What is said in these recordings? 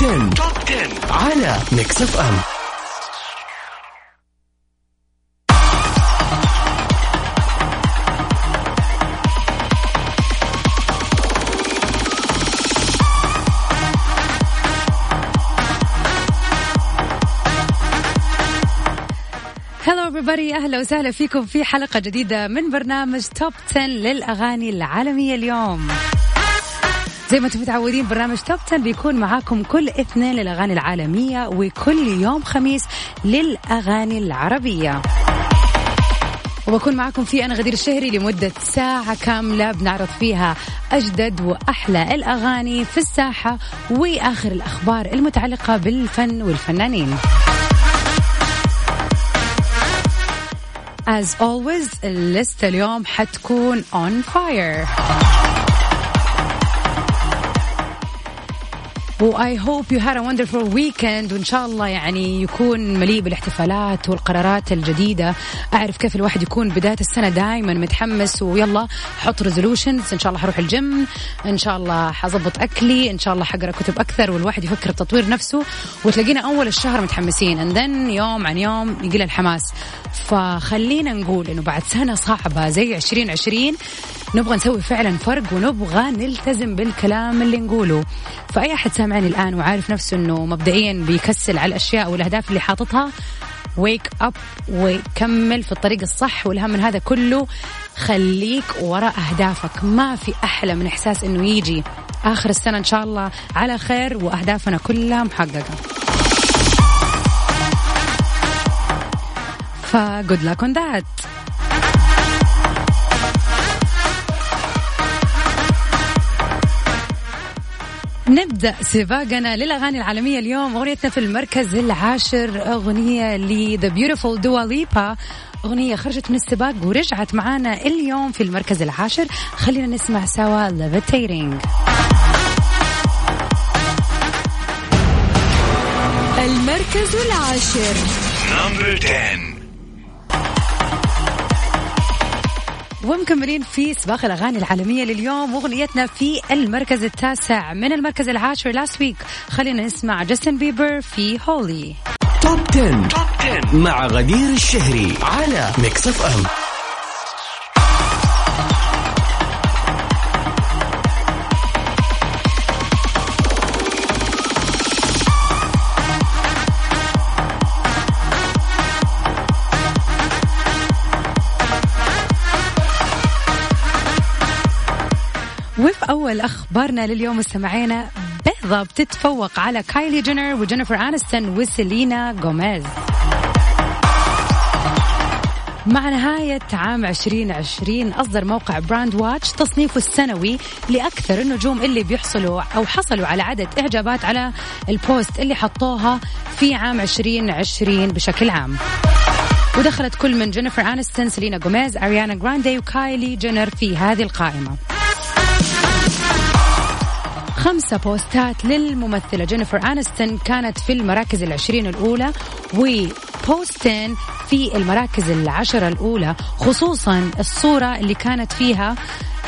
10. Top 10 على Mix FM everybody. أهلا وسهلا فيكم في حلقة جديدة من برنامج Top 10 للأغاني العالمية اليوم. زي ما أنتم متعودين برنامج توب 10 بيكون معاكم كل اثنين للأغاني العالمية وكل يوم خميس للأغاني العربية. وبكون معكم في أنا غدير الشهري لمدة ساعة كاملة بنعرض فيها أجدد وأحلى الأغاني في الساحة وآخر الأخبار المتعلقة بالفن والفنانين. As always الليستة اليوم حتكون on fire. و I hope you had wonderful weekend وإن شاء الله يعني يكون مليء بالاحتفالات والقرارات الجديدة. أعرف كيف الواحد يكون بداية السنة دائما متحمس. ويلا حط resolutions إن شاء الله حروح الجيم. إن شاء الله حظبط أكلي. إن شاء الله حقرأ كتب أكثر. والواحد يفكر بتطوير نفسه. وتلاقينا أول الشهر متحمسين. and يوم عن يوم يقل الحماس. فخلينا نقول إنه بعد سنة صعبة زي 2020 نبغى نسوي فعلا فرق ونبغى نلتزم بالكلام اللي نقوله. فأي أحد سامعني الآن وعارف نفسه أنه مبدئيا بيكسل على الأشياء والأهداف اللي حاططها wake up وكمل في الطريق الصح والأهم من هذا كله خليك وراء أهدافك. ما في أحلى من إحساس أنه يجي آخر السنة إن شاء الله على خير وأهدافنا كلها محققة. ف good luck on that. نبدأ سباقنا للأغاني العالمية اليوم. أغنيتنا في المركز العاشر أغنية ل the beautiful دوا ليبا أغنية خرجت من السباق ورجعت معانا اليوم في المركز العاشر. خلينا نسمع سوا Levitating المركز العاشر. number 10 ومكملين في سباق الأغاني العالمية لليوم وأغنيتنا في المركز التاسع من المركز العاشر last week خلينا نسمع جاستن بيبر في Holy Top 10. Top 10 مع غدير الشهري على Mix FM أول أخبارنا لليوم مستمعينا بيضة بتتفوق على كايلي جينر وجينيفر أنستون وسيلينا جوميز مع نهاية عام 2020 أصدر موقع Brandwatch تصنيفه السنوي لأكثر النجوم اللي بيحصلوا أو حصلوا على عدد إعجابات على ال post اللي حطوها في عام 2020 بشكل عام. ودخلت كل من جينيفر أنستون سيلينا جوميز أريانا جراندي وكايلي جينر في هذه القائمة. خمسة بوستات للممثلة جينيفر أنستون كانت في المراكز العشرين الأولى وبوستين في المراكز العشرة الأولى خصوصا الصورة اللي كانت فيها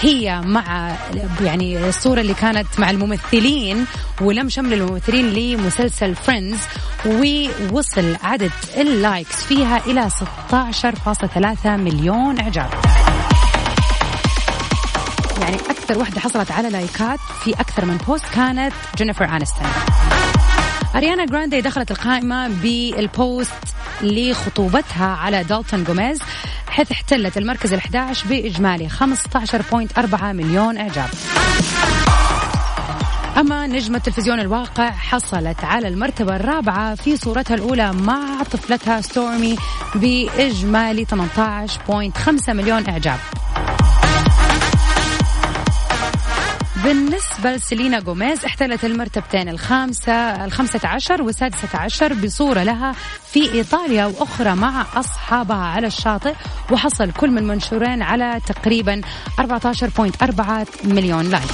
هي مع يعني الصورة اللي كانت مع الممثلين ولم شمل الممثلين لمسلسل Friends ووصل عدد ال likes فيها إلى 16.3 مليون إعجاب. يعني أكثر واحدة حصلت على لايكات في أكثر من post كانت جينيفر أنستون أريانا جراندي دخلت القائمة بال post لخطوبتها على دالتون جوميز حيث احتلت المركز ال11 بإجمالي 15.4 مليون إعجاب. أما نجمة تلفزيون الواقع حصلت على المرتبة الرابعة في صورتها الأولى مع طفلتها ستورمي بإجمالي 18.5 مليون إعجاب. بالنسبة لسيلينا جوميز احتلت المرتبتين الخامسة الخمسة عشر والسادسة عشر بصورة لها في إيطاليا وأخرى مع أصحابها على الشاطئ وحصل كل من منشورين على تقريبا 14.4 مليون like.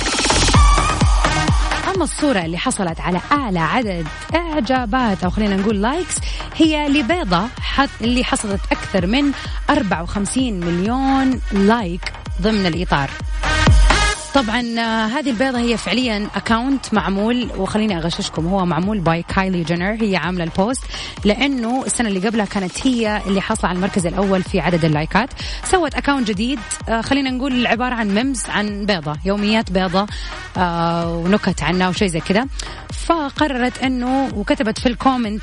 أما الصورة اللي حصلت على أعلى عدد إعجابات أو خلينا نقول likes هي لبيضة اللي حصلت أكثر من 54 مليون like ضمن الإطار. طبعا آه، هذه البيضة هي فعليا account معمول وخليني أغششكم هو معمول by كايلي جينر هي عاملة ال post لأنه السنة اللي قبلها كانت هي اللي حصل على المركز الأول في عدد اللايكات. سوت account جديد آه، خلينا نقول عبارة عن memes عن بيضة يوميات بيضة آه، ونكت عنها وشيء زي كذا. فقررت إنه وكتبت في ال comment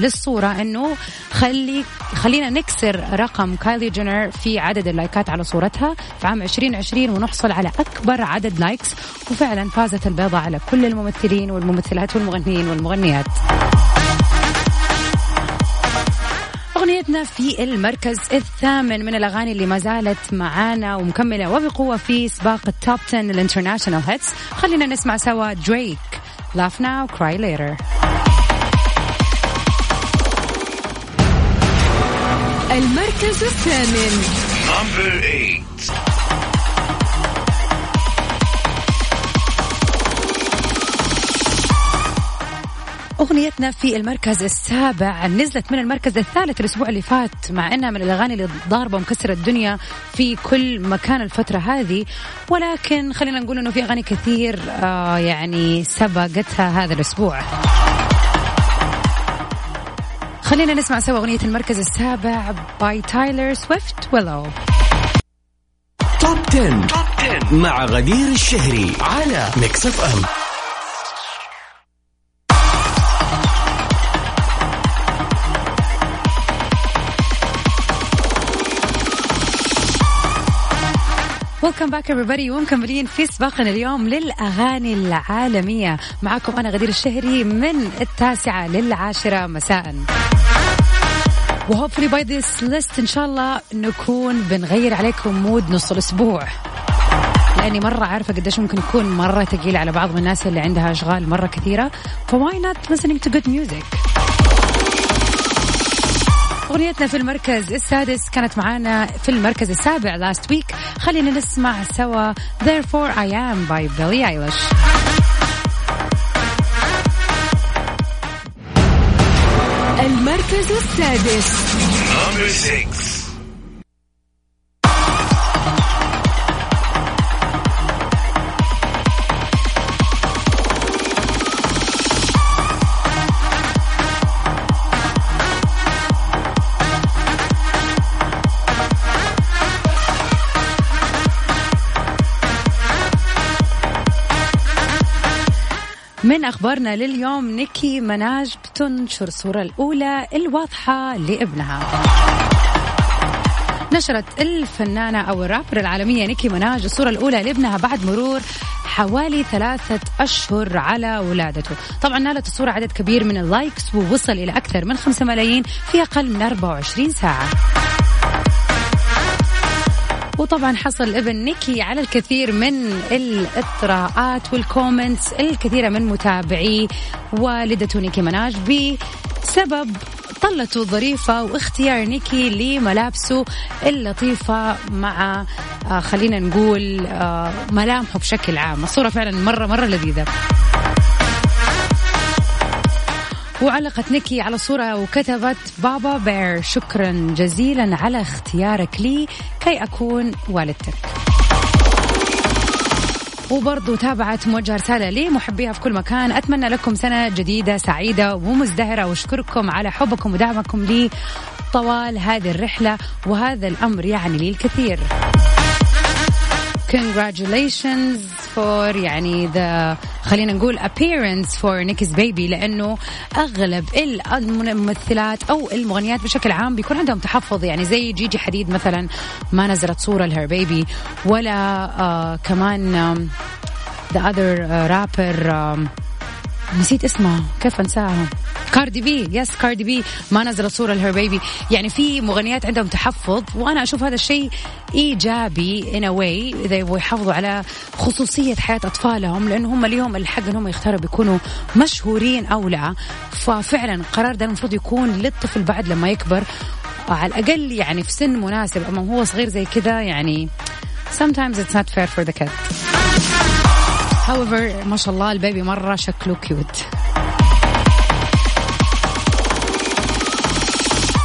للصورة إنه خلي خلينا نكسر رقم كايلي جينر في عدد اللايكات على صورتها في عام 2020 ونحصل على أكبر عدد likes وفعلا فازت البيضة على كل الممثلين والممثلات والمغنيين والمغنيات. أغنيتنا في المركز الثامن من الأغاني اللي ما زالت معانا ومكملة وبقوة في سباق ال Top 10 ال international hits. خلينا نسمع سوا Drake Laugh now, cry later. المركز الثامن. Number 8 أغنيتنا في المركز السابع نزلت من المركز الثالث الأسبوع اللي فات مع أنها من الأغاني اللي ضاربة ومكسرة الدنيا في كل مكان الفترة هذه. ولكن خلينا نقول أنه في أغاني كثير آه يعني سبقتها هذا الأسبوع. خلينا نسمع سوا أغنية المركز السابع by تايلر سويفت Willow Top 10. 10 مع غدير الشهري على ميكس اف ام welcome back everybody. ومكملين في سباقنا اليوم للأغاني العالمية. معكم أنا غدير الشهري من التاسعة للعاشرة. مساء. و hopefully by this list ان شاء الله نكون بنغير عليكم mood نص الأسبوع. لأني مرة عارفة قديش ممكن يكون مرة ثقيل على بعض من الناس اللي عندها أشغال مرة كثيرة. ف why not listening to good music? أغنيتنا في المركز السادس كانت معانا في المركز السابع last week. خلينا نسمع سوا. Therefore I Am by Billie Eilish. المركز السادس. من أخبارنا لليوم نيكي مناج بتنشر الصورة الأولى الواضحة لابنها. نشرت الفنانة أو الرابر العالمية نيكي مناج الصورة الأولى لابنها بعد مرور حوالي ثلاثة أشهر على ولادته. طبعا نالت الصورة عدد كبير من اللايكس ووصل إلى أكثر من 5 ملايين في أقل من 24 ساعة. وطبعا حصل ابن نيكي على الكثير من الإطراءات وال comments الكثيرة من متابعي والدته نيكي مناج بسبب طلته الظريفة واختيار نيكي لملابسه اللطيفة مع آه خلينا نقول آه ملامحه بشكل عام. الصورة فعلا مرة مرة لذيذة. وعلقت نيكي على صورة وكتبت papa bear. شكرا جزيلا على اختيارك لي كي أكون والدتك. وبرضو تابعت موجهة رسالة لمحبيها في كل مكان. أتمنى لكم سنة جديدة سعيدة ومزدهرة وأشكركم على حبكم ودعمكم لي طوال هذه الرحلة وهذا الأمر يعني لي الكثير congratulations for يعني the خلينا نقول appearance for Nicky's baby لأنه أغلب الممثلات أو المغنيات بشكل عام بيكون عندهم تحفظ يعني زي جيجي حديد مثلا ما نزلت صورة ل her baby ولا uh, كمان um, the other uh, rapper um, نسيت اسمها كيف انساها كاردي بي. yes كاردي بي. ما نزلت صورة ل her baby. يعني في مغنيات عندهم تحفظ وأنا أشوف هذا الشيء إيجابي in a way إذا يبغوا يحافظوا على خصوصية حياة أطفالهم لأنه هم اليوم الحق إنهم يختاروا بيكونوا مشهورين أو لا. ففعلا القرار ده المفروض يكون للطفل بعد لما يكبر على الأقل يعني في سن مناسب. أما هو صغير زي كذا يعني sometimes it's not fair for the kid however ما شاء الله ال baby مرة شكله cute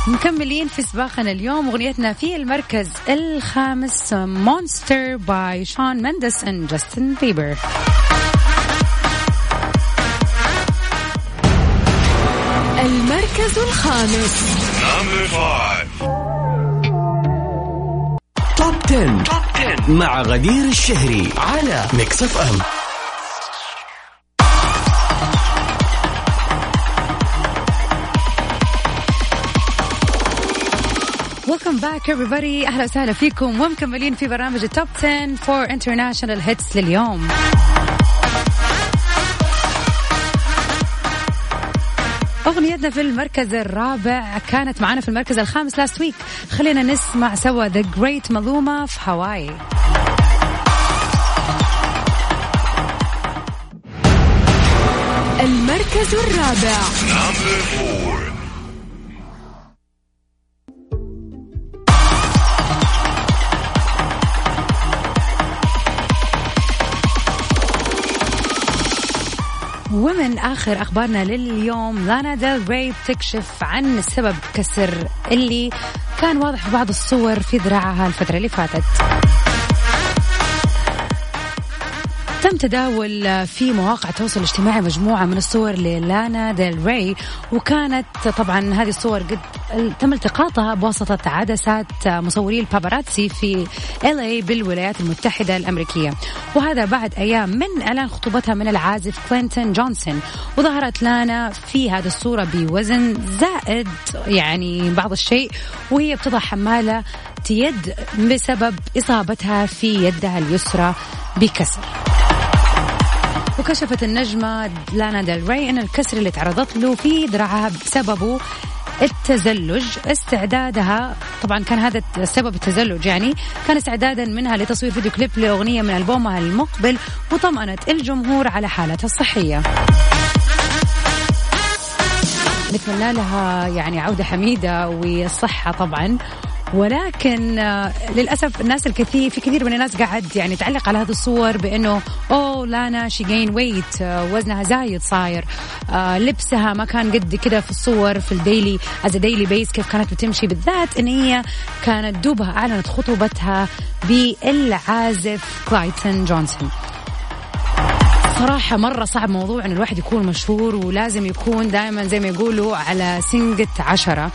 مكملين في سباقنا اليوم أغنيتنا في المركز الخامس Monster by شون مندس and جاستن بيبر المركز الخامس. Top 10. Top 10 مع غدير الشهري على ميكس اف ام welcome back everybody. أهلا وسهلا فيكم. ومكملين في برنامج ال Top 10 for international hits لليوم. أغنيتنا في المركز الرابع كانت معنا في المركز الخامس لاست ويك خلينا نسمع سوا ذا جريت مظلومة في هواي المركز الرابع. ومن آخر أخبارنا لليوم لانا ديل ري بتكشف عن سبب كسر اللي كان واضح في بعض الصور في ذراعها الفترة اللي فاتت. تم تداول في مواقع التواصل الاجتماعي مجموعة من الصور للانا ديل ري وكانت طبعا هذه الصور قد تم التقاطها بواسطة عدسات مصوري الباباراتسي في ال بالولايات المتحدة الأمريكية. وهذا بعد أيام من إعلان خطوبتها من العازف كلينتون جونسون. وظهرت لانا في هذه الصورة بوزن زائد يعني بعض الشيء وهي بتضع حمالة يد بسبب إصابتها في يدها اليسرى بكسر. وكشفت النجمة لانا ديل ري أن الكسر اللي تعرضت له في ذراعها بسببه التزلج استعدادها طبعا كان هذا سبب التزلج يعني كان استعدادا منها لتصوير فيديو كليب لأغنية من ألبومها المقبل وطمأنت الجمهور على حالتها الصحية. نتمنى لها يعني عودة حميدة والصحة طبعا. ولكن آه، للأسف الناس الكثير في كثير من الناس قاعد يعني تعلق على هذه الصور بأنه oh لانا she gain weight وزنها زايد صاير. آه لبسها ما كان قد كذا في الصور في ال daily as daily base كيف كانت بتمشي. بالذات إن هي كانت دوبها أعلنت خطوبتها بالعازف كلايتن جونسون. صراحة مرة صعب موضوع إن الواحد يكون مشهور ولازم يكون دائما زي ما يقولوا على سنجة عشرة.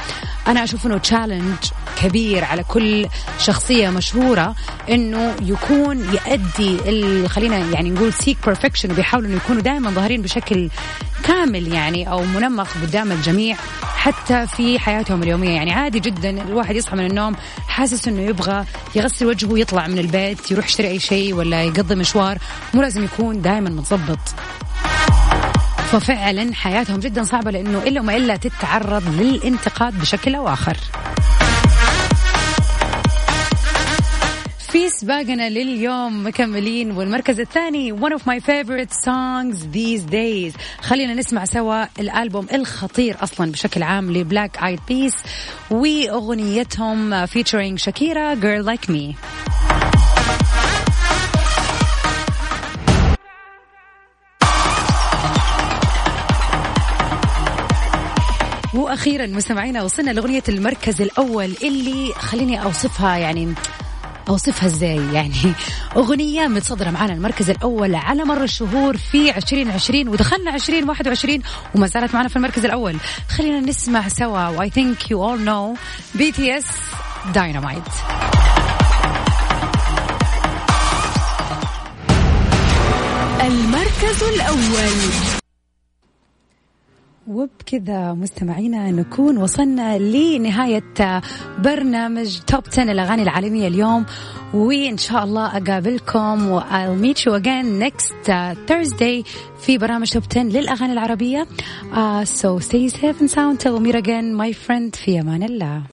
أنا أشوف إنه challenge كبير على كل شخصية مشهورة إنه يكون يؤدي خلينا يعني نقول seek perfection وبيحاولوا إنه يكونوا دائما ظاهرين بشكل كامل يعني أو منمق قدام الجميع حتى في حياتهم اليومية. يعني عادي جدا الواحد يصحى من النوم حاسس إنه يبغى يغسل وجهه ويطلع من البيت يروح يشتري أي شيء ولا يقضي مشوار. مو لازم يكون دائما متظبط. ففعلا حياتهم جدا صعبة لأنه إلا وما إلا تتعرض للانتقاد بشكل أو آخر. في سباقنا لليوم مكملين والمركز الثاني one of my favorite songs these days. خلينا نسمع سوا الألبوم الخطير أصلا بشكل عام لبلاك آيد بيس وأغنيتهم featuring شاكيرا Girl Like Me. وأخيرا مستمعينا وصلنا لأغنية المركز الأول اللي خليني أوصفها يعني أوصفها إزاي؟ يعني أغنية متصدرة معنا المركز الأول على مر الشهور في 2020 ودخلنا 2021 وما زالت معنا في المركز الأول. خلينا نسمع سوا I think you all know BTS Dynamite وبكذا مستمعينا نكون وصلنا لنهاية برنامج Top 10 الأغاني العالمية اليوم. وإن شاء الله أقابلكم و I'll meet you again next Thursday في برنامج توب 10 للأغاني العربية. Uh, so stay safe and sound. Till we meet again my friend. في أمان الله.